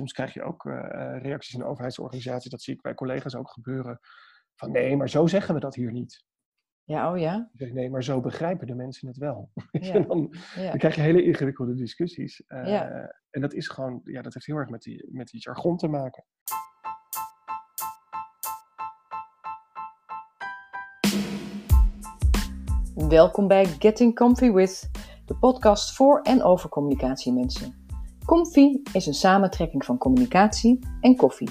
soms krijg je ook reacties in overheidsorganisaties, dat zie ik bij collega's ook gebeuren, van nee, maar zo zeggen we dat hier niet. Ja, oh ja? Nee, maar zo begrijpen de mensen het wel. Ja. dan, dan, krijg je hele ingewikkelde discussies. En dat is gewoon, ja, dat heeft heel erg met die, met die jargon te maken. Welkom bij Getting Comfy With, de podcast voor en over communicatiemensen. Comfy is een samentrekking van communicatie en koffie.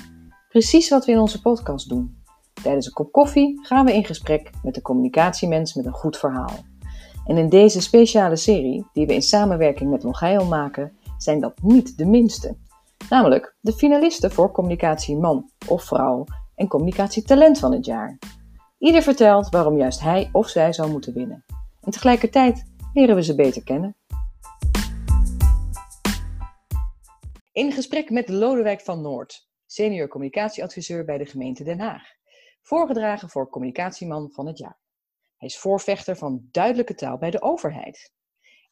Precies wat we in onze podcast doen. Tijdens een kop koffie gaan we in gesprek met de communicatiemens met een goed verhaal. En in deze speciale serie, die we in samenwerking met Longeil maken, zijn dat niet de minste. Namelijk de finalisten voor communicatieman of vrouw en communicatietalent van het jaar. Ieder vertelt waarom juist hij of zij zou moeten winnen. En tegelijkertijd leren we ze beter kennen. In gesprek met Lodewijk van Noord, senior communicatieadviseur bij de gemeente Den Haag. Voorgedragen voor communicatieman van het jaar. Hij is voorvechter van duidelijke taal bij de overheid.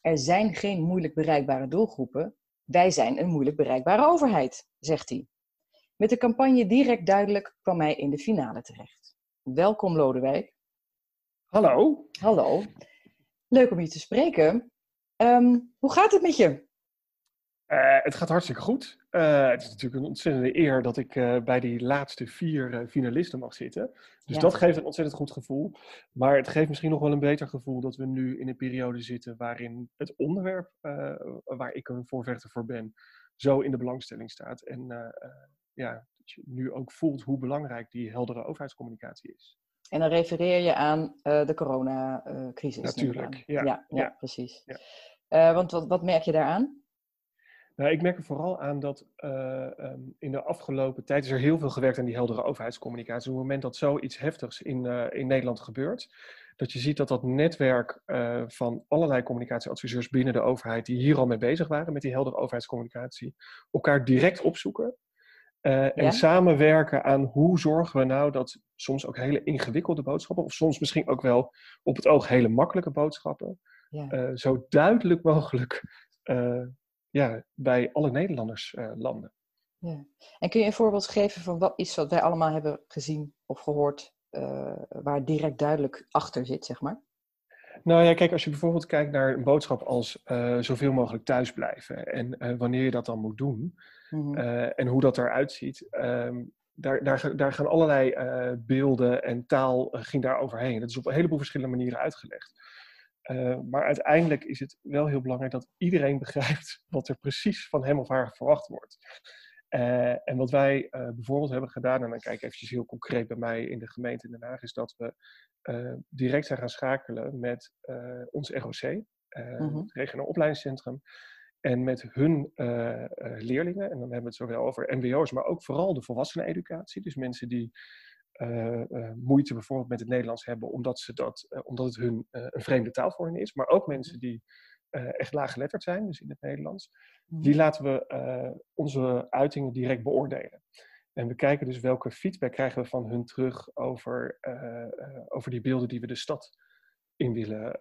Er zijn geen moeilijk bereikbare doelgroepen. Wij zijn een moeilijk bereikbare overheid, zegt hij. Met de campagne Direct Duidelijk kwam hij in de finale terecht. Welkom Lodewijk. Hallo. Hallo. Leuk om je te spreken. Ehm, hoe gaat het met je? Uh, het gaat hartstikke goed. Uh, het is natuurlijk een ontzettende eer dat ik uh, bij die laatste vier finalisten mag zitten. Dus ja. dat geeft een ontzettend goed gevoel. Maar het geeft misschien nog wel een beter gevoel dat we nu in een periode zitten waarin het onderwerp waar ik een voorvechter voor ben, zo in de belangstelling staat. En ja, dat je nu ook voelt hoe belangrijk die heldere overheidscommunicatie is. En dan refereer je aan de coronacrisis. Natuurlijk, ja, ja, ja, precies. Ja. want wat, wat merk je daaraan? Nou, ik merk er vooral aan dat uh, um, in de afgelopen tijd is er heel veel gewerkt aan die heldere overheidscommunicatie. Op het moment dat zoiets heftigs in, uh, in Nederland gebeurt, dat je ziet dat dat netwerk uh, van allerlei communicatieadviseurs binnen de overheid, die hier al mee bezig waren met die heldere overheidscommunicatie, elkaar direct opzoeken. Ja? En samenwerken aan hoe zorgen we nou dat soms ook hele ingewikkelde boodschappen, of soms misschien ook wel op het oog hele makkelijke boodschappen, ja. zo duidelijk mogelijk ja, bij alle Nederlanders uh, landen. Ja. En kun je een voorbeeld geven van wat iets wat wij allemaal hebben gezien of gehoord, uh, waar direct duidelijk achter zit, zeg maar? Nou ja, kijk, als je bijvoorbeeld kijkt naar een boodschap als uh, zoveel mogelijk thuisblijven en wanneer je dat dan moet doen mm-hmm. en hoe dat eruit ziet, um, daar, daar, daar, gaan allerlei beelden en taal ging daar overheen. Dat is op een heleboel verschillende manieren uitgelegd. Uh, maar uiteindelijk is het wel heel belangrijk dat iedereen begrijpt wat er precies van hem of haar verwacht wordt. Uh, en wat wij uh, bijvoorbeeld hebben gedaan, en dan kijk ik eventjes heel concreet bij mij in de gemeente in Den Haag, is dat we direct zijn gaan schakelen met ons ROC, mm-hmm. het regionaal opleidingscentrum, en met hun leerlingen. En dan hebben we het zowel over MBO's, maar ook vooral de volwasseneneducatie. Dus mensen die uh, uh, moeite bijvoorbeeld met het Nederlands hebben, omdat, ze dat, uh, omdat het hun een vreemde taal voor hen is. Maar ook mensen mhm. die echt laaggeletterd zijn, dus in het Nederlands. Die mhm. laten we onze uitingen direct beoordelen. En we kijken dus welke feedback krijgen we van hun terug over, over die beelden die we de stad in willen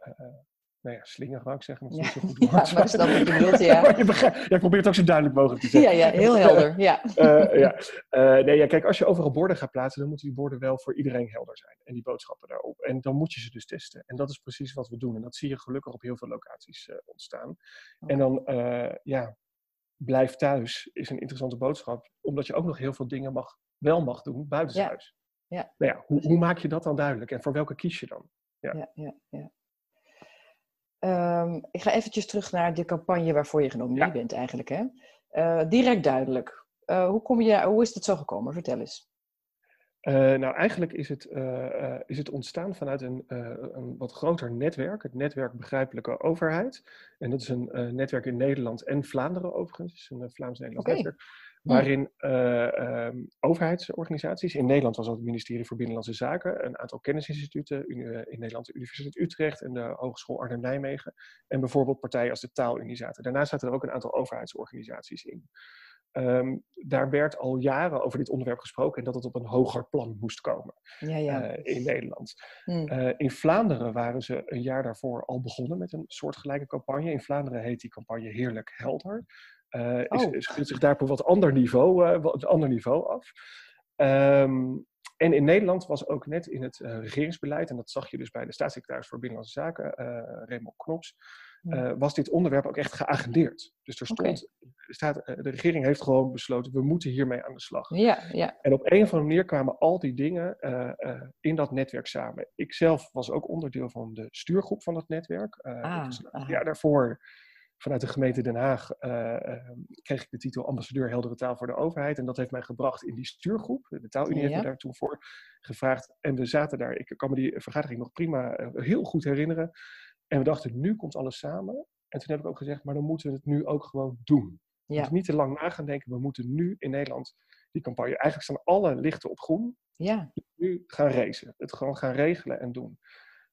nou ja, slinger wou ik zeggen. Dat is ja. niet zo goed woord. Ja, maar snap wat je bedoelt, ja. je ja, probeer het ook zo duidelijk mogelijk te zeggen. Ja, ja heel helder, ja. uh, ja. Uh, nee, ja, kijk, als je overal borden gaat plaatsen, dan moeten die borden wel voor iedereen helder zijn. En die boodschappen daarop. En dan moet je ze dus testen. En dat is precies wat we doen. En dat zie je gelukkig op heel veel locaties uh, ontstaan. Oh. En dan, ja, blijf thuis is een interessante boodschap. Omdat je ook nog heel veel dingen mag, wel mag doen buitenshuis. Ja. Ja. Nou ja, hoe, hoe maak je dat dan duidelijk? En voor welke kies je dan? Ja, ja, ja. Um, ik ga eventjes terug naar de campagne waarvoor je genomineerd ja. bent eigenlijk. Hè? Uh, direct duidelijk. Uh, hoe, kom je, hoe is het zo gekomen? Vertel eens. Uh, nou, eigenlijk is het, is het ontstaan vanuit een, een wat groter netwerk, het netwerk Begrijpelijke Overheid. En dat is een netwerk in Nederland en Vlaanderen overigens, een Vlaams-Nederlands okay. netwerk waarin uh, um, overheidsorganisaties, in Nederland was dat het ministerie voor Binnenlandse Zaken, een aantal kennisinstituten, eh, in Nederland de Universiteit Utrecht en de Hogeschool Arnhem-Nijmegen, en bijvoorbeeld partijen als de Taalunie zaten. Daarnaast zaten er ook een aantal overheidsorganisaties in. Um, daar werd al jaren over dit onderwerp gesproken en dat het op een hoger plan moest komen ja, ja. Uh, in Nederland. Uh, in Vlaanderen waren ze een jaar daarvoor al begonnen met een soortgelijke campagne. In Vlaanderen heet die campagne Heerlijk Helder. Uh, oh. is, speelt zich daar op een wat ander niveau, wat ander niveau af. Um, en in Nederland was ook net in het regeringsbeleid, en dat zag je dus bij de staatssecretaris voor Binnenlandse Zaken, Raymond Knops, uh, was dit onderwerp ook echt geagendeerd. Dus er stond, staat, eh, de regering heeft gewoon besloten, we moeten hiermee aan de slag. Ja, ja. En op een of andere manier kwamen al die dingen in dat netwerk samen. Ik zelf was ook onderdeel van de stuurgroep van dat netwerk. Ah, ja, daarvoor vanuit de gemeente Den Haag kreeg ik de titel ambassadeur heldere taal voor de overheid. En dat heeft mij gebracht in die stuurgroep. De Taalunie heeft me daar toen voor gevraagd. En we zaten daar, ik kan me die vergadering nog prima heel goed herinneren. En we dachten, nu komt alles samen. En toen heb ik ook gezegd, maar dan moeten we het nu ook gewoon doen. We moeten niet te lang na gaan denken. We moeten nu in Nederland die campagne. Eigenlijk staan alle lichten op groen. Ja. Nu gaan racen. Het gewoon gaan regelen en doen.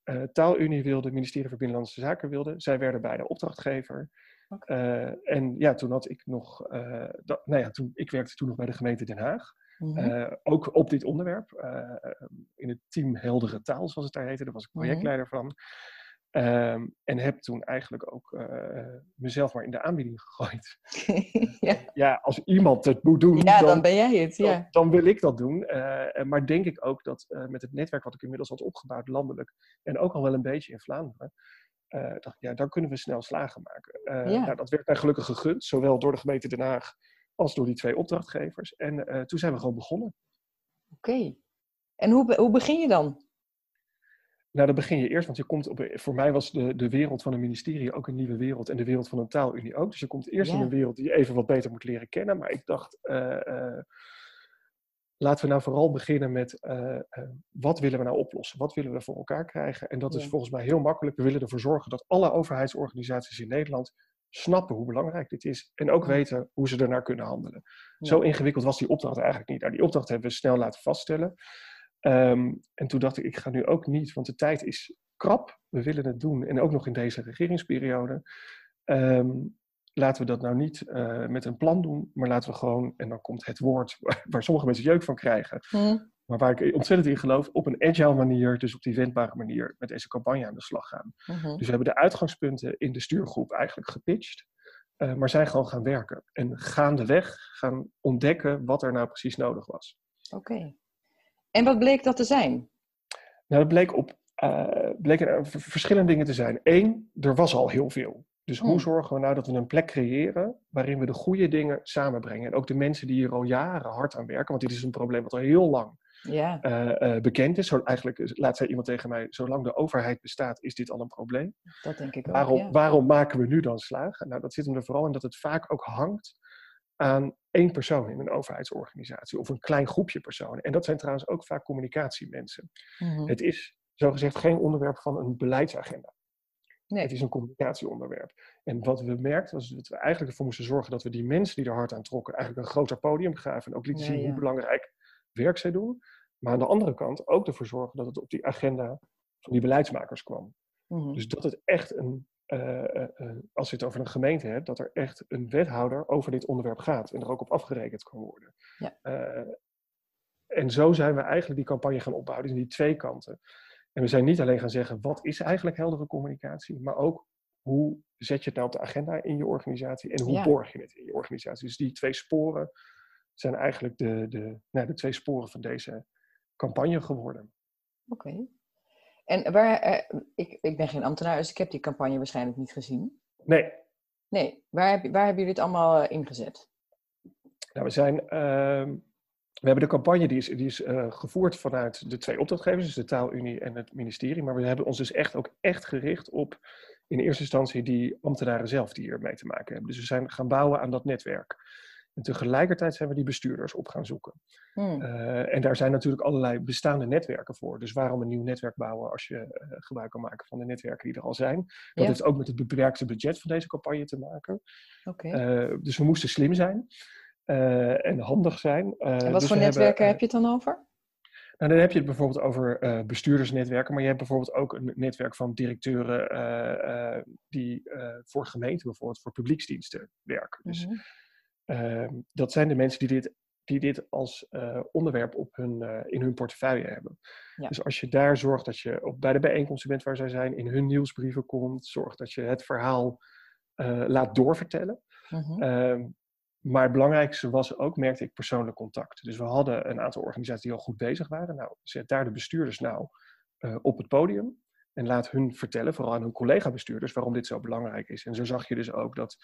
Uh, Taalunie wilde, het ministerie van Binnenlandse Zaken wilde. Zij werden bij de opdrachtgever. Okay. Uh, en ja, toen had ik nog, uh, dat, nou ja, toen, ik werkte toen nog bij de gemeente Den Haag. Mm -hmm. ook op dit onderwerp. in het team Heldere Taal, zoals het daar heette. Daar was ik mhm. projectleider mm -hmm. van. Um, en heb toen eigenlijk ook uh, mezelf maar in de aanbieding gegooid. ja. ja. als iemand het moet doen, ja, dan, dan ben jij het. Ja. Dan, dan wil ik dat doen. Uh, maar denk ik ook dat uh, met het netwerk wat ik inmiddels had opgebouwd landelijk en ook al wel een beetje in Vlaanderen, dacht ja, dan kunnen we snel slagen maken. Ja. Nou, dat werd mij gelukkig gegund, zowel door de gemeente Den Haag als door die twee opdrachtgevers. En toen zijn we gewoon begonnen. Oké. En hoe, hoe begin je dan? Nou, dan begin je eerst, want je komt op, voor mij was de, de wereld van een ministerie ook een nieuwe wereld en de wereld van een taalunie ook. Dus je komt eerst in een wereld die je even wat beter moet leren kennen. Maar ik dacht, uh, uh, laten we nou vooral beginnen met uh, wat willen we nou oplossen? Wat willen we voor elkaar krijgen? En dat is volgens mij heel makkelijk. We willen ervoor zorgen dat alle overheidsorganisaties in Nederland snappen hoe belangrijk dit is en ook weten hoe ze ernaar kunnen handelen. Zo ingewikkeld was die opdracht eigenlijk niet. Nou, die opdracht hebben we snel laten vaststellen. Um, en toen dacht ik, ik ga nu ook niet, want de tijd is krap. We willen het doen. En ook nog in deze regeringsperiode. Um, laten we dat nou niet uh, met een plan doen, maar laten we gewoon, en dan komt het woord waar, sommige mensen jeuk van krijgen, mm. maar waar ik ontzettend in geloof, op een agile manier, dus op die wendbare manier, met deze campagne aan de slag gaan. Mm -hmm. Dus we hebben de uitgangspunten in de stuurgroep eigenlijk gepitcht, uh, maar zijn gewoon gaan werken. En gaandeweg gaan ontdekken wat er nou precies nodig was. Oké. Okay. En wat bleek dat te zijn? Nou, dat bleek op uh, bleken er verschillende dingen te zijn. Eén, er was al heel veel. Dus hoe hmm. zorgen we nou dat we een plek creëren waarin we de goede dingen samenbrengen? En ook de mensen die hier al jaren hard aan werken, want dit is een probleem wat al heel lang ja. uh, uh, bekend is. Zo, eigenlijk laat zei iemand tegen mij, zolang de overheid bestaat, is dit al een probleem. Dat denk ik ook, waarom, ja. waarom maken we nu dan slagen? Nou, dat zit hem er vooral in dat het vaak ook hangt aan één persoon in een overheidsorganisatie of een klein groepje personen. En dat zijn trouwens ook vaak communicatiemensen. Mm-hmm. Het is zogezegd geen onderwerp van een beleidsagenda. Nee. Het is een communicatieonderwerp. En wat we merkten was dat we eigenlijk ervoor moesten zorgen dat we die mensen die er hard aan trokken eigenlijk een groter podium gaven en ook lieten zien ja, hoe belangrijk werk zij doen. Maar aan de andere kant ook ervoor zorgen dat het op die agenda van die beleidsmakers kwam. Mm-hmm. Dus dat het echt een als je het over een gemeente hebt, dat er echt een wethouder over dit onderwerp gaat en er ook op afgerekend kan worden. Ja. en zo zijn we eigenlijk die campagne gaan opbouwen, dus die twee kanten. En we zijn niet alleen gaan zeggen, wat is eigenlijk heldere communicatie, maar ook hoe zet je het nou op de agenda in je organisatie en hoe ja. borg je het in je organisatie. Dus die twee sporen zijn eigenlijk de, de, nou, de twee sporen van deze campagne geworden. Oké. Okay. En waar, uh, ik, ik ben geen ambtenaar, dus ik heb die campagne waarschijnlijk niet gezien. Nee. Nee, waar, heb, waar hebben jullie het allemaal uh, ingezet? Nou, we zijn, uh, we hebben de campagne die is, die is uh, gevoerd vanuit de twee opdrachtgevers, dus de Taalunie en het ministerie. Maar we hebben ons dus echt ook echt gericht op in eerste instantie die ambtenaren zelf die hier mee te maken hebben. Dus we zijn gaan bouwen aan dat netwerk. En tegelijkertijd zijn we die bestuurders op gaan zoeken. Hmm. Uh, en daar zijn natuurlijk allerlei bestaande netwerken voor. Dus waarom een nieuw netwerk bouwen als je uh, gebruik kan maken van de netwerken die er al zijn? Dat ja. heeft ook met het beperkte budget van deze campagne te maken. Okay. Uh, dus we moesten slim zijn en handig zijn. en wat dus voor netwerken hebben, heb je het dan over? Nou, dan heb je het bijvoorbeeld over uh, bestuurdersnetwerken, maar je hebt bijvoorbeeld ook een netwerk van directeuren uh, uh, die voor gemeenten, bijvoorbeeld voor publieksdiensten werken. Dus. Uh, dat zijn de mensen die dit, die dit als uh, onderwerp op hun, uh, in hun portefeuille hebben. Ja. Dus als je daar zorgt dat je op, bij de bijeenkomsten bent waar zij zijn, in hun nieuwsbrieven komt, zorg dat je het verhaal laat doorvertellen. Mm maar het belangrijkste was ook, merkte ik, persoonlijk contact. Dus we hadden een aantal organisaties die al goed bezig waren. Nou, zet daar de bestuurders nou uh, op het podium. En laat hun vertellen, vooral aan hun collega-bestuurders, waarom dit zo belangrijk is. En zo zag je dus ook dat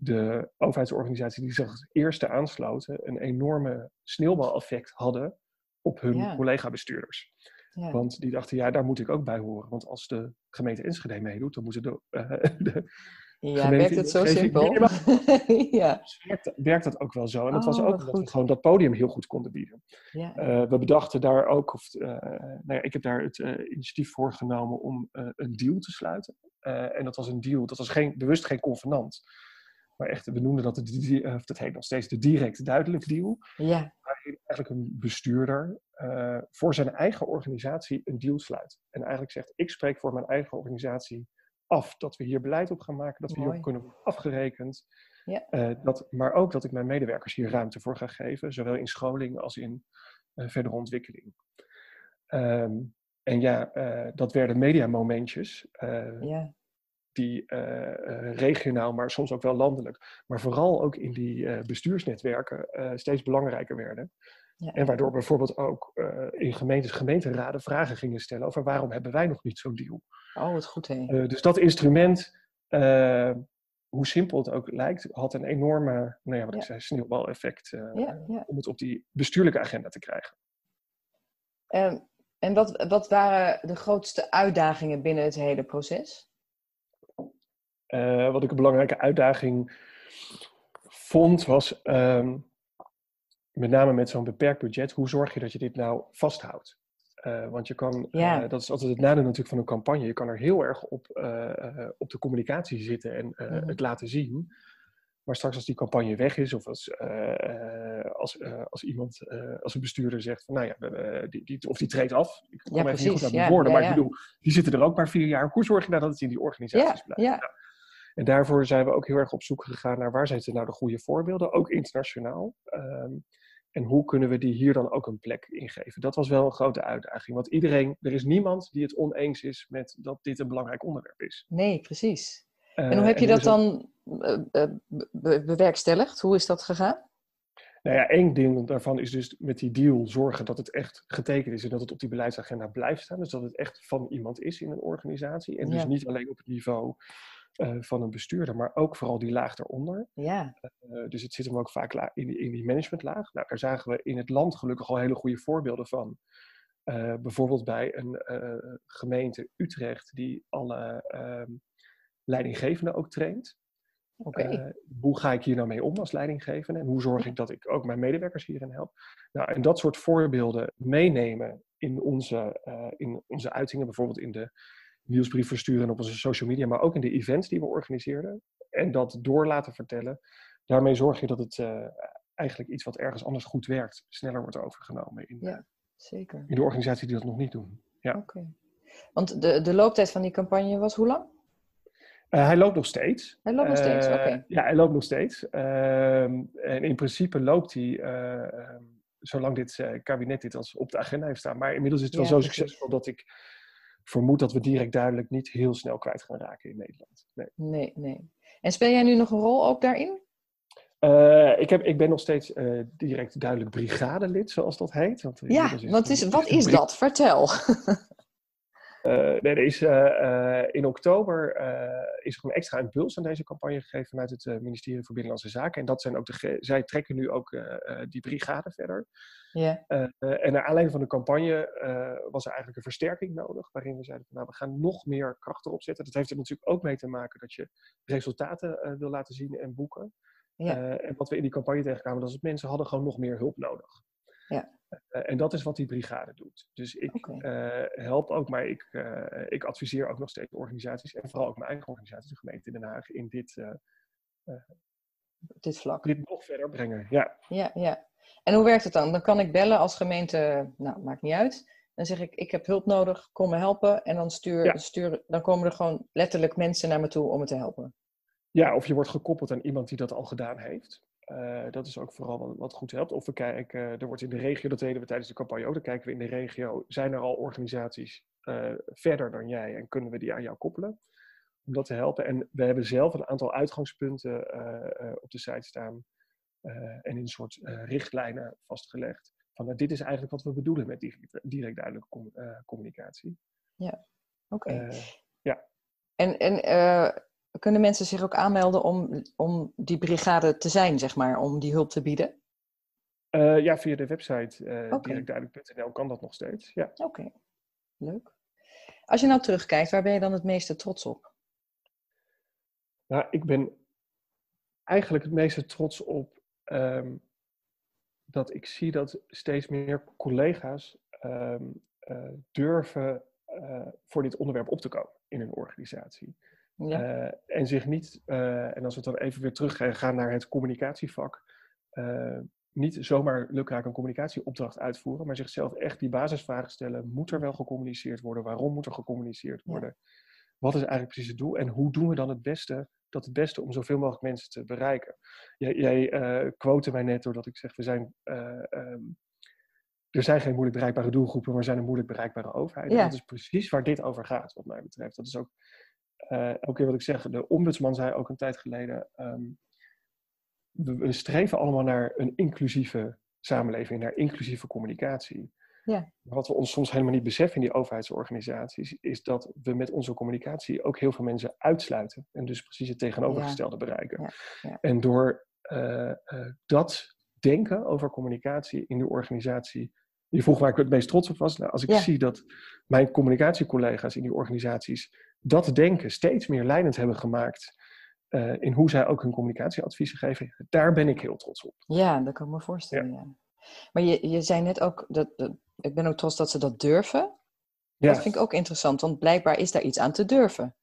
de overheidsorganisaties die zich als eerste aansloten, een enorme sneeuwbaleffect hadden op hun collega-bestuurders. Ja. Want die dachten, ja, daar moet ik ook bij horen. Want als de gemeente Enschede meedoet, dan moeten de, uh, de ja, werkt het zo simpel? ja. werkt, werkt, dat ook wel zo. En dat was oh, ook dat we gewoon dat podium heel goed konden bieden. Ja. Uh, we bedachten daar ook, of, uh, nou ja, ik heb daar het uh, initiatief voor genomen om een deal te sluiten. en dat was een deal, dat was geen, bewust geen convenant. Maar echt, we noemden dat, de, dat heet nog steeds de direct duidelijk deal. Ja. Waarin eigenlijk een bestuurder voor zijn eigen organisatie een deal sluit. En eigenlijk zegt, ik spreek voor mijn eigen organisatie af dat we hier beleid op gaan maken, dat we hier kunnen worden afgerekend. Ja. Uh, dat, maar ook dat ik mijn medewerkers hier ruimte voor ga geven, zowel in scholing als in uh, verdere ontwikkeling. Um, en ja, uh, dat werden mediamomentjes. Ja. Die regionaal, maar soms ook wel landelijk, maar vooral ook in die bestuursnetwerken steeds belangrijker werden. Ja. En waardoor bijvoorbeeld ook in gemeentes, gemeenteraden vragen gingen stellen over waarom hebben wij nog niet zo'n deal. Oh, wat goed. Uh, dus dat instrument, hoe simpel het ook lijkt, had een enorme, nou ja, wat ik zei, sneeuwbaleffect ja, ja. om het op die bestuurlijke agenda te krijgen. Um, en wat, wat waren de grootste uitdagingen binnen het hele proces? Wat ik een belangrijke uitdaging vond, was um, met name met zo'n beperkt budget, hoe zorg je dat je dit nou vasthoudt? Uh, want je kan, ja. uh, dat is altijd het nadeel natuurlijk van een campagne. Je kan er heel erg op, op de communicatie zitten en mm-hmm. het laten zien. Maar straks als die campagne weg is, of als, als, als iemand, als een bestuurder zegt van, nou ja, die, die, of die treedt af. Ik kom ja, even niet goed uit mijn woorden, maar ik bedoel, die zitten er ook maar vier jaar. Hoe zorg je nou dat het in die organisaties blijft? Ja. En daarvoor zijn we ook heel erg op zoek gegaan naar waar zitten nou de goede voorbeelden, ook internationaal. Um, en hoe kunnen we die hier dan ook een plek ingeven? Dat was wel een grote uitdaging. Want iedereen, er is niemand die het oneens is met dat dit een belangrijk onderwerp is. Nee, precies. en hoe heb je dat dan uh, bewerkstelligd? Hoe is dat gegaan? Nou ja, één ding daarvan is dus met die deal zorgen dat het echt getekend is en dat het op die beleidsagenda blijft staan. Dus dat het echt van iemand is in een organisatie. En dus niet alleen op het niveau uh, van een bestuurder, maar ook vooral die laag daaronder. Ja. Uh, dus het zit hem ook vaak in die, in die managementlaag. Nou, daar zagen we in het land gelukkig al hele goede voorbeelden van. Uh, bijvoorbeeld bij een gemeente Utrecht die alle ehm, leidinggevenden ook traint. Okay. hoe ga ik hier nou mee om als leidinggevende en hoe zorg ik dat ik ook mijn medewerkers hierin help? Nou, en dat soort voorbeelden meenemen in onze, in onze uitingen, bijvoorbeeld in de nieuwsbrief versturen op onze social media, maar ook in de events die we organiseerden. En dat door laten vertellen. Daarmee zorg je dat het uh, eigenlijk iets wat ergens anders goed werkt, sneller wordt overgenomen in, ja, zeker. in de organisatie die dat nog niet doen. Ja. Oké. Want de, de looptijd van die campagne was hoe lang? Uh, hij loopt nog steeds. Hij loopt nog steeds, uh, oké. Ja, hij loopt nog steeds. Ehm, en in principe loopt hij, ehm, zolang dit kabinet dit als op de agenda heeft staan. Maar inmiddels is het wel zo succesvol dat ik vermoed dat we direct duidelijk niet heel snel kwijt gaan raken in Nederland. Nee, nee. nee. En speel jij nu nog een rol ook daarin? Uh, ik, heb, ik ben nog steeds uh, direct duidelijk brigadelid, zoals dat heet. Want, ja, wat is, wat is dat? Vertel. Nee, er is, uh, in oktober is er een extra impuls aan deze campagne gegeven vanuit het ministerie voor Binnenlandse Zaken. En dat zijn ook de, zij trekken nu ook die brigade verder. En naar aanleiding van de campagne was er eigenlijk een versterking nodig. Waarin we zeiden van nou, we gaan nog meer kracht erop zetten. Dat heeft er natuurlijk ook mee te maken dat je resultaten wil laten zien en boeken. En wat we in die campagne tegenkwamen, dat is dat mensen hadden gewoon nog meer hulp nodig. Ja. Uh, en dat is wat die brigade doet. Dus ik okay. uh, help ook, maar ik, uh, ik adviseer ook nog steeds organisaties en vooral ook mijn eigen organisatie, de gemeente Den Haag, in dit, dit vlak. Dit nog verder brengen. Ja. ja, ja. En hoe werkt het dan? Dan kan ik bellen als gemeente, nou, maakt niet uit. Dan zeg ik, ik heb hulp nodig, kom me helpen. En dan, stuur, ja. stuur, dan komen er gewoon letterlijk mensen naar me toe om me te helpen. Ja, of je wordt gekoppeld aan iemand die dat al gedaan heeft. Uh, dat is ook vooral wat, wat, goed helpt. Of we kijken, er wordt in de regio, dat deden we tijdens de campagne ook, dan kijken we in de regio, zijn er al organisaties uh, verder dan jij en kunnen we die aan jou koppelen? om dat te helpen. En we hebben zelf een aantal uitgangspunten op de site staan en in een soort richtlijnen vastgelegd. Van nou, dit is eigenlijk wat we bedoelen met direct, direct duidelijke communicatie. Ja, oké. ja. En, en kunnen mensen zich ook aanmelden om, om die brigade te zijn, zeg maar, om die hulp te bieden? Uh, ja, via de website uh, okay. kan dat nog steeds. Ja. Oké, leuk. Als je nou terugkijkt, waar ben je dan het meeste trots op? Nou, ik ben eigenlijk het meeste trots op um, dat ik zie dat steeds meer collega's um, uh, durven voor dit onderwerp op te komen in hun organisatie. Ja. en zich niet, en als we dan even weer terug gaan naar het communicatievak, niet zomaar lukraak een communicatieopdracht uitvoeren, maar zichzelf echt die basisvragen stellen. Moet er wel gecommuniceerd worden? Waarom moet er gecommuniceerd worden? Wat is eigenlijk precies het doel? En hoe doen we dan het beste, dat het beste om zoveel mogelijk mensen te bereiken? Jij, jij quote mij net doordat ik zeg, we zijn, um, er zijn geen moeilijk bereikbare doelgroepen, maar er zijn een moeilijk bereikbare overheid. Ja. Dat is precies waar dit over gaat, wat mij betreft. Dat is ook uh, elke keer wat ik zeg, de ombudsman zei ook een tijd geleden, um, we, streven allemaal naar een inclusieve samenleving, naar inclusieve communicatie. Ja. Wat we ons soms helemaal niet beseffen in die overheidsorganisaties, is dat we met onze communicatie ook heel veel mensen uitsluiten. En dus precies het tegenovergestelde bereiken. Ja. Ja. En door uh, uh, dat denken over communicatie in de organisatie. Je vroeg waar ik het meest trots op was. Nou, als ik zie dat mijn communicatiecollega's in die organisaties dat denken steeds meer leidend hebben gemaakt uh, in hoe zij ook hun communicatieadviezen geven, daar ben ik heel trots op. Ja, dat kan ik me voorstellen. Ja. Maar je, je zei net ook, dat, dat, ik ben ook trots dat ze dat durven. Ja. Dat vind ik ook interessant, want blijkbaar is daar iets aan te durven.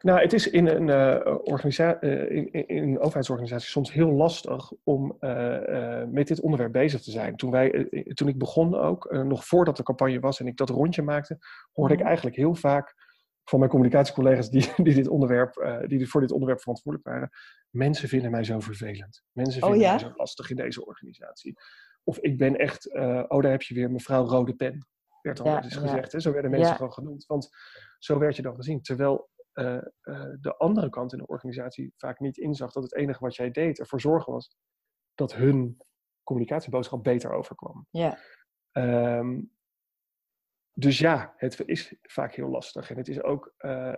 Nou, het is in een, uh, organisa- uh, in, in, een overheidsorganisatie soms heel lastig om uh, met dit onderwerp bezig te zijn. Toen, wij, toen ik begon ook, nog voordat de campagne was en ik dat rondje maakte, hoorde ik mhm. eigenlijk heel vaak van mijn communicatiecollega's die, die, dit onderwerp, uh, die voor dit onderwerp verantwoordelijk waren. Mensen vinden mij zo vervelend. Mensen oh vinden mij zo lastig in deze organisatie. Of ik ben echt, uh, oh daar heb je weer mevrouw Rode Pen. Werd al ja, eens gezegd. Hè? Zo werden mensen gewoon genoemd. Want zo werd je dan gezien. Terwijl uh, de andere kant in de organisatie vaak niet inzag dat het enige wat jij deed ervoor zorgen was dat hun communicatieboodschap beter overkwam. Ja. Um, dus ja, het is vaak heel lastig. En het is ook, uh,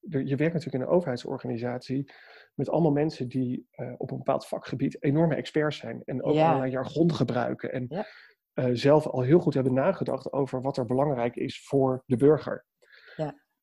je werkt natuurlijk in een overheidsorganisatie met allemaal mensen die uh, op een bepaald vakgebied enorme experts zijn. En ook ja. allerlei jargon gebruiken. En ja. uh, zelf al heel goed hebben nagedacht over wat er belangrijk is voor de burger.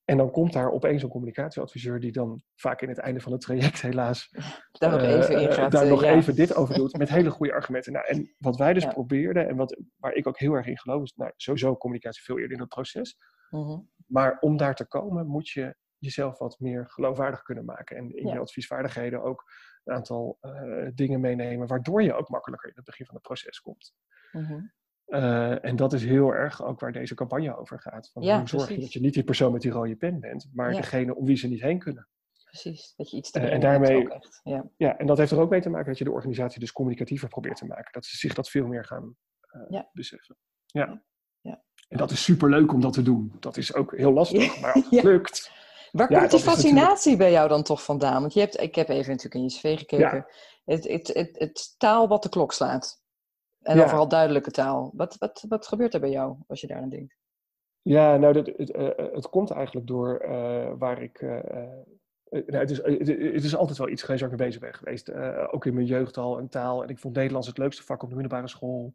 En dan komt daar opeens een communicatieadviseur die dan vaak in het einde van het traject helaas daar nog even, in gaat, daar nog even dit over doet met hele goede argumenten. Nou, en wat wij dus probeerden en wat, waar ik ook heel erg in geloof is nou, sowieso communicatie veel eerder in het proces. Mhm. Maar om daar te komen moet je jezelf wat meer geloofwaardig kunnen maken. En in je adviesvaardigheden ook een aantal uh, dingen meenemen waardoor je ook makkelijker in het begin van het proces komt. Mm uh, en dat is heel erg ook waar deze campagne over gaat. Van ja, hoe zorg je dat je niet die persoon met die rode pen bent, maar ja. degene om wie ze niet heen kunnen. Precies, dat je iets te uh, en daarmee, echt. Ja. ja, en dat heeft er ook mee te maken dat je de organisatie dus communicatiever probeert te maken. Dat ze zich dat veel meer gaan uh, ja. beseffen. Ja. ja. En dat is super leuk om dat te doen. Dat is ook heel lastig, maar als het lukt. Waar komt die fascinatie natuurlijk... bij jou dan toch vandaan? Want je hebt, ik heb even natuurlijk in je cv gekeken. Het, het, het, het taal wat de klok slaat. En ja. vooral duidelijke taal. Wat, wat, wat gebeurt er bij jou als je daar aan denkt? Ja, nou, dat, het, uh, het komt eigenlijk door uh, waar ik. Uh, nou, het, is, het, het, is altijd wel iets geweest waar ik mee bezig ben geweest. ook in mijn jeugdtal en taal. En ik vond Nederlands het leukste vak op de middelbare school.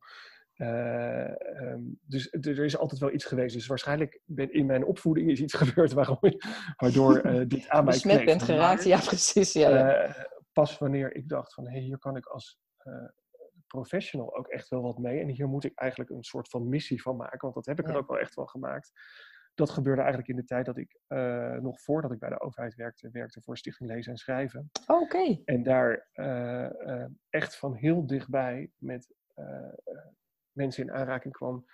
Um, dus er is altijd wel iets geweest. Dus waarschijnlijk ben, in mijn opvoeding is iets gebeurd waarom, waardoor dit aan mij Besmet bent geraakt, ja precies. Ja, ja. pas wanneer ik dacht van, hé, hey, hier kan ik als professional ook echt wel wat mee. En hier moet ik eigenlijk een soort van missie van maken, want dat heb ik er ook wel echt wel gemaakt. Dat gebeurde eigenlijk in de tijd dat ik, uh, nog voordat ik bij de overheid werkte, werkte voor Stichting Lezen en Schrijven. Oh, oké. En daar uh, uh, echt van heel dichtbij met mensen in aanraking kwam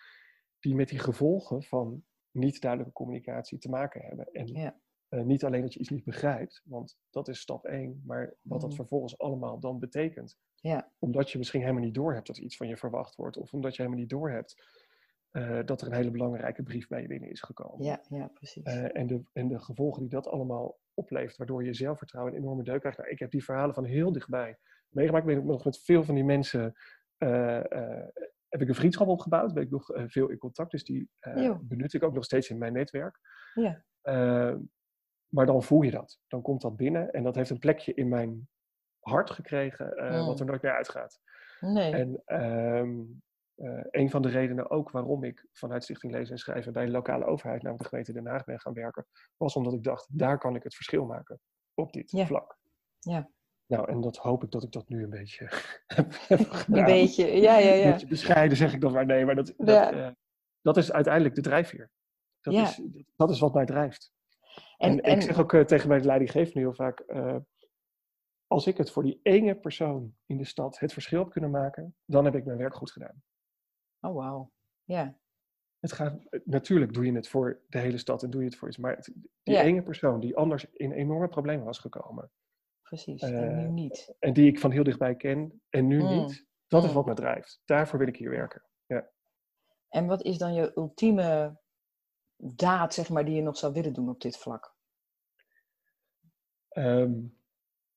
die met die gevolgen van niet duidelijke communicatie te maken hebben. En ja. Uh, niet alleen dat je iets niet begrijpt, want dat is stap 1, maar wat dat Mhm. vervolgens allemaal dan betekent. Ja. Omdat je misschien helemaal niet doorhebt dat iets van je verwacht wordt, of omdat je helemaal niet doorhebt uh, dat er een hele belangrijke brief bij je binnen is gekomen. Ja, ja, precies. Uh, en, de, en de gevolgen die dat allemaal oplevert, waardoor je zelfvertrouwen een enorme deuk krijgt. Nou, ik heb die verhalen van heel dichtbij meegemaakt. Ik ben nog met veel van die mensen heb ik een vriendschap opgebouwd, ben ik nog veel in contact, dus die benut ik ook nog steeds in mijn netwerk. Ja. Maar dan voel je dat, dan komt dat binnen en dat heeft een plekje in mijn hart gekregen, wat mm. er nooit meer uitgaat. Nee. En ehm, uh, een van de redenen ook waarom ik vanuit Stichting Lezen en Schrijven bij de lokale overheid, namelijk de gemeente Den Haag, ben gaan werken, was omdat ik dacht, daar kan ik het verschil maken op dit vlak. Ja. Nou, en dat hoop ik dat ik dat nu een beetje heb gedaan. Een beetje, ja, ja, ja. Een beetje bescheiden zeg ik dan maar, nee, maar dat, dat, uh, dat is uiteindelijk de drijfveer. Dat, ja. is, dat is wat mij drijft. En, en, ik zeg ook uh, tegen mijn leidinggevende heel vaak, als ik het voor die ene persoon in de stad het verschil heb kunnen maken, dan heb ik mijn werk goed gedaan. Oh, wauw. Ja. Het gaat, natuurlijk doe je het voor de hele stad en doe je het voor iets. Maar die ene persoon die anders in enorme problemen was gekomen. Precies, en nu eh, niet. En die ik van heel dichtbij ken en nu mm. niet. Dat is mm. wat me drijft. Daarvoor wil ik hier werken. Ja. En wat is dan je ultieme daad, zeg maar, die je nog zou willen doen op dit vlak? Um,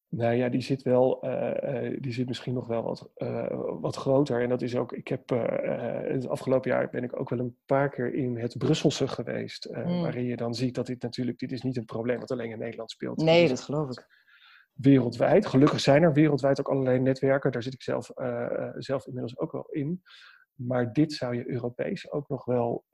nou ja, die zit wel, uh, die zit misschien nog wel wat, uh, wat groter. En dat is ook, ik heb het afgelopen jaar ben ik ook wel een paar keer in het Brusselse geweest. Mm. Waarin je dan ziet dat dit natuurlijk, dit is niet een probleem wat alleen in Nederland speelt. Nee, dat geloof ik. Wereldwijd. Gelukkig zijn er wereldwijd ook allerlei netwerken. Daar zit ik zelf, zelf inmiddels ook wel in. Maar dit zou je Europees ook nog wel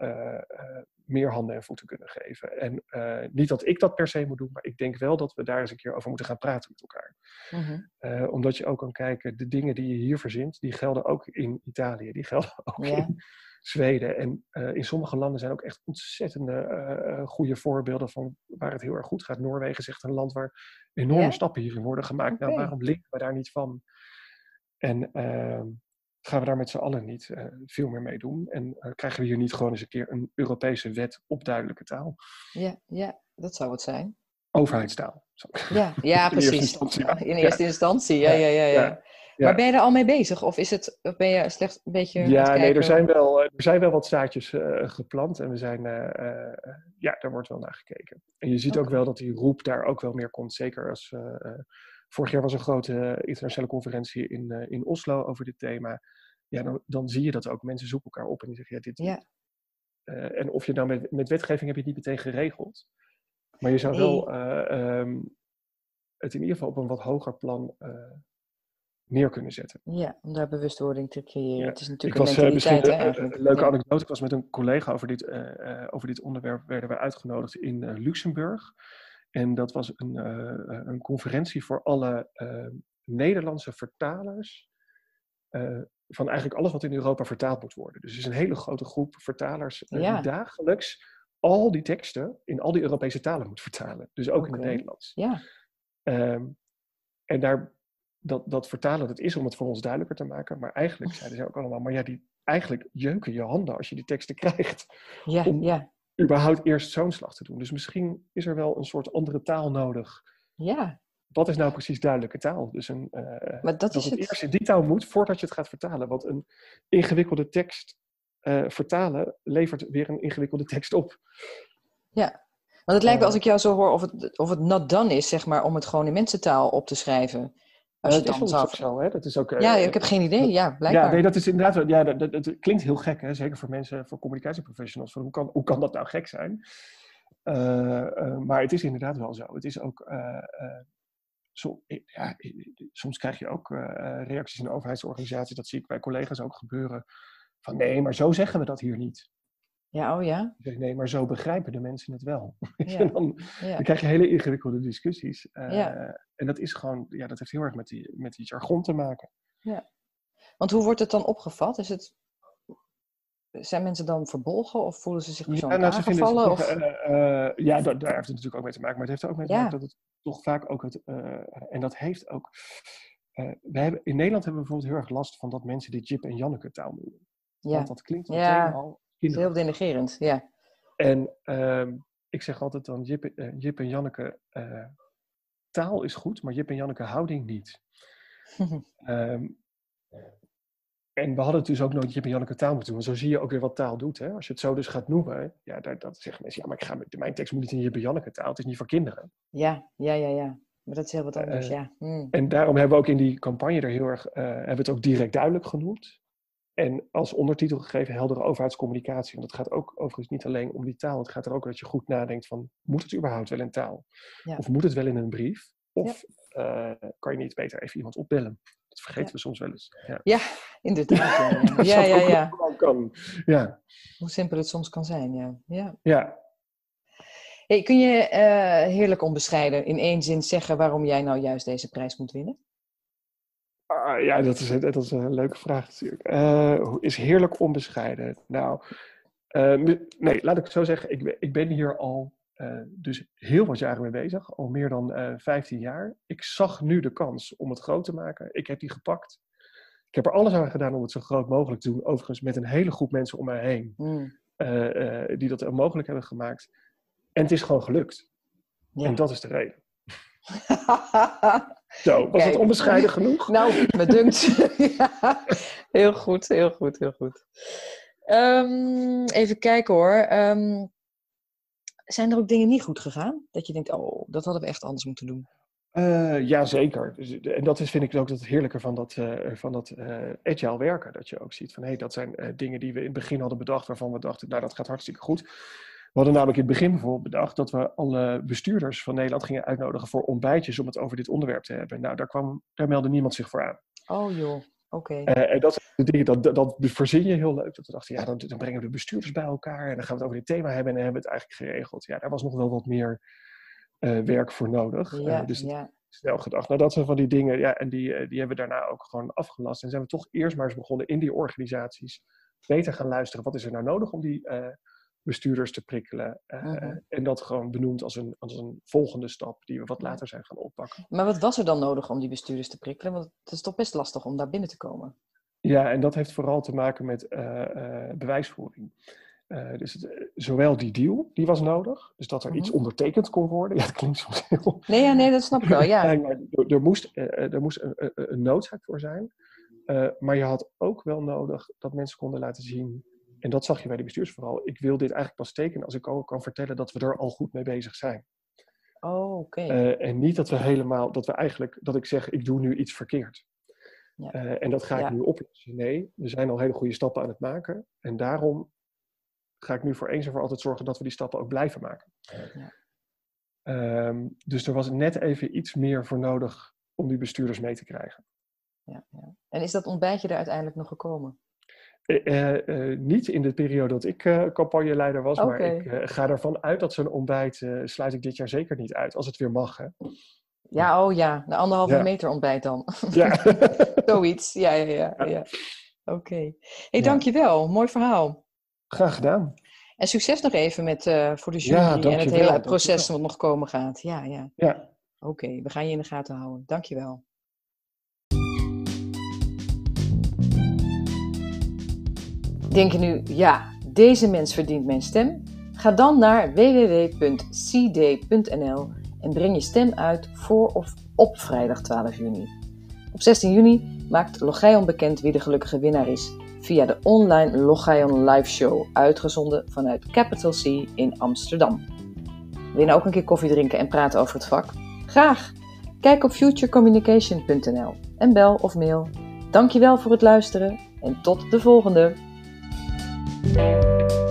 meer handen en voeten kunnen geven. En uh, niet dat ik dat per se moet doen, maar ik denk wel dat we daar eens een keer over moeten gaan praten met elkaar. Mhm. uh, omdat je ook kan kijken, de dingen die je hier verzint, die gelden ook in Italië, die gelden ook in Zweden. En uh, in sommige landen zijn ook echt ontzettende goede voorbeelden van waar het heel erg goed gaat. Noorwegen is echt een land waar enorme stappen hierin worden gemaakt. Okay. Nou, waarom leren we daar niet van? En ehm, gaan we daar met z'n allen niet uh, veel meer mee doen? En uh, krijgen we hier niet gewoon eens een keer een Europese wet op duidelijke taal? Ja, ja dat zou het zijn. Overheidstaal. Ja, ja precies. In eerste instantie, ja. In eerste ja. instantie, ja, ja, ja. ja. Maar ben je er al mee bezig? Of, is het, of ben je slechts een beetje. Ja, nee, er zijn, wel, er zijn wel wat zaadjes uh, geplant. En we zijn. ja, daar wordt wel naar gekeken. En je ziet okay. ook wel dat die roep daar ook wel meer komt. Zeker als. Vorig jaar was een grote internationale conferentie in, in Oslo over dit thema ja, dan, dan zie je dat ook. Mensen zoeken elkaar op en die zeggen, ja, dit... Ja. Uh, en of je nou met, met wetgeving heb je het niet meteen geregeld. Maar je zou nee. wel uh, um, het in ieder geval op een wat hoger plan uh, neer kunnen zetten. Ja, om daar bewustwording te creëren. Ja. Het is natuurlijk ik een mentaliteit, hè, Een leuke ja. anekdote. Ik was met een collega over dit, over dit onderwerp. Werden we uitgenodigd in Luxemburg. En dat was een, een conferentie voor alle Nederlandse vertalers van eigenlijk alles wat in Europa vertaald moet worden. Dus er is een hele grote groep vertalers ja. die dagelijks al die teksten in al die Europese talen moet vertalen. Dus ook okay. in het Nederlands. Ja. Um, en daar, dat, dat vertalen, dat is om het voor ons duidelijker te maken. Maar eigenlijk zeiden ze ook allemaal, maar ja, die, eigenlijk jeuken je handen als je die teksten krijgt. Ja, om ja. Überhaupt eerst zo'n slag te doen. Dus misschien is er wel een soort andere taal nodig. Ja wat is nou precies duidelijke taal? Dus een, uh, maar dat, is het, het eerst in die taal moet voordat je het gaat vertalen. Want een ingewikkelde tekst uh, vertalen levert weer een ingewikkelde tekst op. Ja, want het lijkt me als ik jou zo hoor of het, of het not done is, zeg maar, om het gewoon in mensentaal op te schrijven. Als je dat is zou... zo, hè? Dat is ook, ja, ik heb geen idee. Ja, blijkbaar. Ja, nee, dat is inderdaad ja, dat, dat, dat, klinkt heel gek, hè? zeker voor mensen, voor communicatieprofessionals. Van hoe, kan, hoe kan dat nou gek zijn? Uh, uh, maar het is inderdaad wel zo. Het is ook so, ja, soms krijg je ook uh, reacties in overheidsorganisaties, dat zie ik bij collega's ook gebeuren, van nee, maar zo zeggen we dat hier niet. Ja, oh ja? Zeg, nee, maar zo begrijpen de mensen het wel. Ja. dan, ja. dan, krijg je hele ingewikkelde discussies. Uh, ja. En dat is gewoon, ja, dat heeft heel erg met die, met die jargon te maken. Ja. Want hoe wordt het dan opgevat? Is het, zijn mensen dan verbolgen of voelen ze zich persoonlijk ja, nou, aangevallen? Of... Uh, uh, ja, daar, daar, heeft het natuurlijk ook mee te maken. Maar het heeft er ook mee te maken dat het toch vaak ook het. En dat heeft ook. We hebben, in Nederland hebben we bijvoorbeeld heel erg last van dat mensen dit Jip en Janneke taal noemen. Ja. Want dat klinkt meteen ja. al. Het is heel denigerend, ja. En uh, ik zeg altijd dan: Jip, uh, Jip en Janneke taal is goed, maar Jip en Janneke houding niet. um, en we hadden dus ook nooit Jip en Janneke taal moeten doen. Want zo zie je ook weer wat taal doet. Hè? Als je het zo dus gaat noemen, ja, dat, dat zeggen mensen, ja, maar ik ga, mijn tekst moet niet in Jip en Janneke taal. Het is niet voor kinderen. Ja, ja, ja, ja. Maar dat is heel wat anders, ja. Hmm. En daarom hebben we ook in die campagne er heel erg, hebben we het ook direct duidelijk genoemd. En als ondertitel gegeven heldere overheidscommunicatie. Want het gaat ook overigens niet alleen om die taal. Het gaat er ook om dat je goed nadenkt van, moet het überhaupt wel in taal? Of moet het wel in een brief? Of uh, kan je niet beter even iemand opbellen? Dat vergeten we soms wel eens. Ja, ja inderdaad. Ja, ja, ja. ja. Kan. ja. Hoe simpel het soms kan zijn, ja. Ja. ja. Hey, kun je uh, heerlijk onbescheiden in één zin zeggen waarom jij nou juist deze prijs moet winnen? Ja, dat is, dat is een leuke vraag natuurlijk. Uh, is heerlijk onbescheiden. Nou, uh, nee, laat ik het zo zeggen. Ik, ik ben hier al uh, dus heel wat jaren mee bezig. Al meer dan 15 jaar. Ik zag nu de kans om het groot te maken. Ik heb die gepakt. Ik heb er alles aan gedaan om het zo groot mogelijk te doen. Overigens met een hele groep mensen om mij heen. Mm. die dat mogelijk hebben gemaakt. En het is gewoon gelukt. Ja. En dat is de reden. Zo, was het onbescheiden genoeg? Nou, me dunkt. ja, heel goed, heel goed, heel goed. Um, even kijken hoor. Um, zijn er ook dingen niet goed gegaan? Dat je denkt, oh, dat hadden we echt anders moeten doen. Uh, ja, zeker. Dus, en dat is, vind ik ook het heerlijke van dat, uh, van dat uh, agile werken. Dat je ook ziet van, hé, hey, dat zijn dingen die we in het begin hadden bedacht, waarvan we dachten, nou, dat gaat hartstikke goed. We hadden namelijk in het begin bijvoorbeeld bedacht dat we alle bestuurders van Nederland gingen uitnodigen voor ontbijtjes om het over dit onderwerp te hebben. Nou, daar, kwam, daar meldde niemand zich voor aan. Oh joh, oké. Uh, en dat dingen, dat, dat, verzin je heel leuk. Dat we dachten, ja, dan, dan, brengen we de bestuurders bij elkaar en dan gaan we het over dit thema hebben en dan hebben we het eigenlijk geregeld. Ja, daar was nog wel wat meer uh, werk voor nodig. Ja, uh, dus ja. snel gedacht. Nou, dat zijn van die dingen, ja, en die, die hebben we daarna ook gewoon afgelast. En zijn we toch eerst maar eens begonnen in die organisaties beter gaan luisteren. Wat is er nou nodig om die bestuurders te prikkelen. Uh, uh-huh. En dat gewoon benoemd als een, als een volgende stap die we wat later zijn gaan oppakken. Maar wat was er dan nodig om die bestuurders te prikkelen? Want het is toch best lastig om daar binnen te komen. Ja, en dat heeft vooral te maken met uh, bewijsvoering. dus het, zowel die deal, die was nodig. Dus dat er iets uh-huh. ondertekend kon worden. Ja, dat klinkt soms heel... Nee, ja, nee dat snap ik wel, ja. maar er, er, moest, er moest een, een noodzaak voor zijn. maar je had ook wel nodig dat mensen konden laten zien en dat zag je bij de bestuurs vooral. Ik wil dit eigenlijk pas tekenen als ik ook kan vertellen dat we er al goed mee bezig zijn. Oh, oké. Uh, en niet dat we helemaal, dat we eigenlijk, dat ik zeg, ik doe nu iets verkeerd. Ja. Uh, en dat ga ik nu oplossen. Nee, we zijn al hele goede stappen aan het maken. En daarom ga ik nu voor eens en voor altijd zorgen dat we die stappen ook blijven maken. Ja. Um, dus er was net even iets meer voor nodig om die bestuurders mee te krijgen. Ja, ja. En is dat ontbijtje er uiteindelijk nog gekomen? Uh, uh, niet in de periode dat ik uh, campagneleider was, maar ik ga ervan uit dat zo'n ontbijt sluit ik dit jaar zeker niet uit, als het weer mag. Hè? Ja, oh ja, de anderhalve meter ontbijt dan. Ja. Zoiets, ja, ja, ja. ja. Oké. Okay. hey, dankjewel. Mooi verhaal. Graag gedaan. En succes nog even met, voor de jury en het hele proces wat nog komen gaat. Ja, ja. ja. Oké, we gaan je in de gaten houden. Dankjewel. Denk je nu, ja, deze mens verdient mijn stem? Ga dan naar www.cd.nl en breng je stem uit voor of op vrijdag 12 juni. Op 16 juni maakt Logion bekend wie de gelukkige winnaar is via de online Logion live show, uitgezonden vanuit Capital C in Amsterdam. Wil je nou ook een keer koffie drinken en praten over het vak? Graag! Kijk op futurecommunication.nl en bel of mail. Dankjewel voor het luisteren en tot de volgende! Thank you.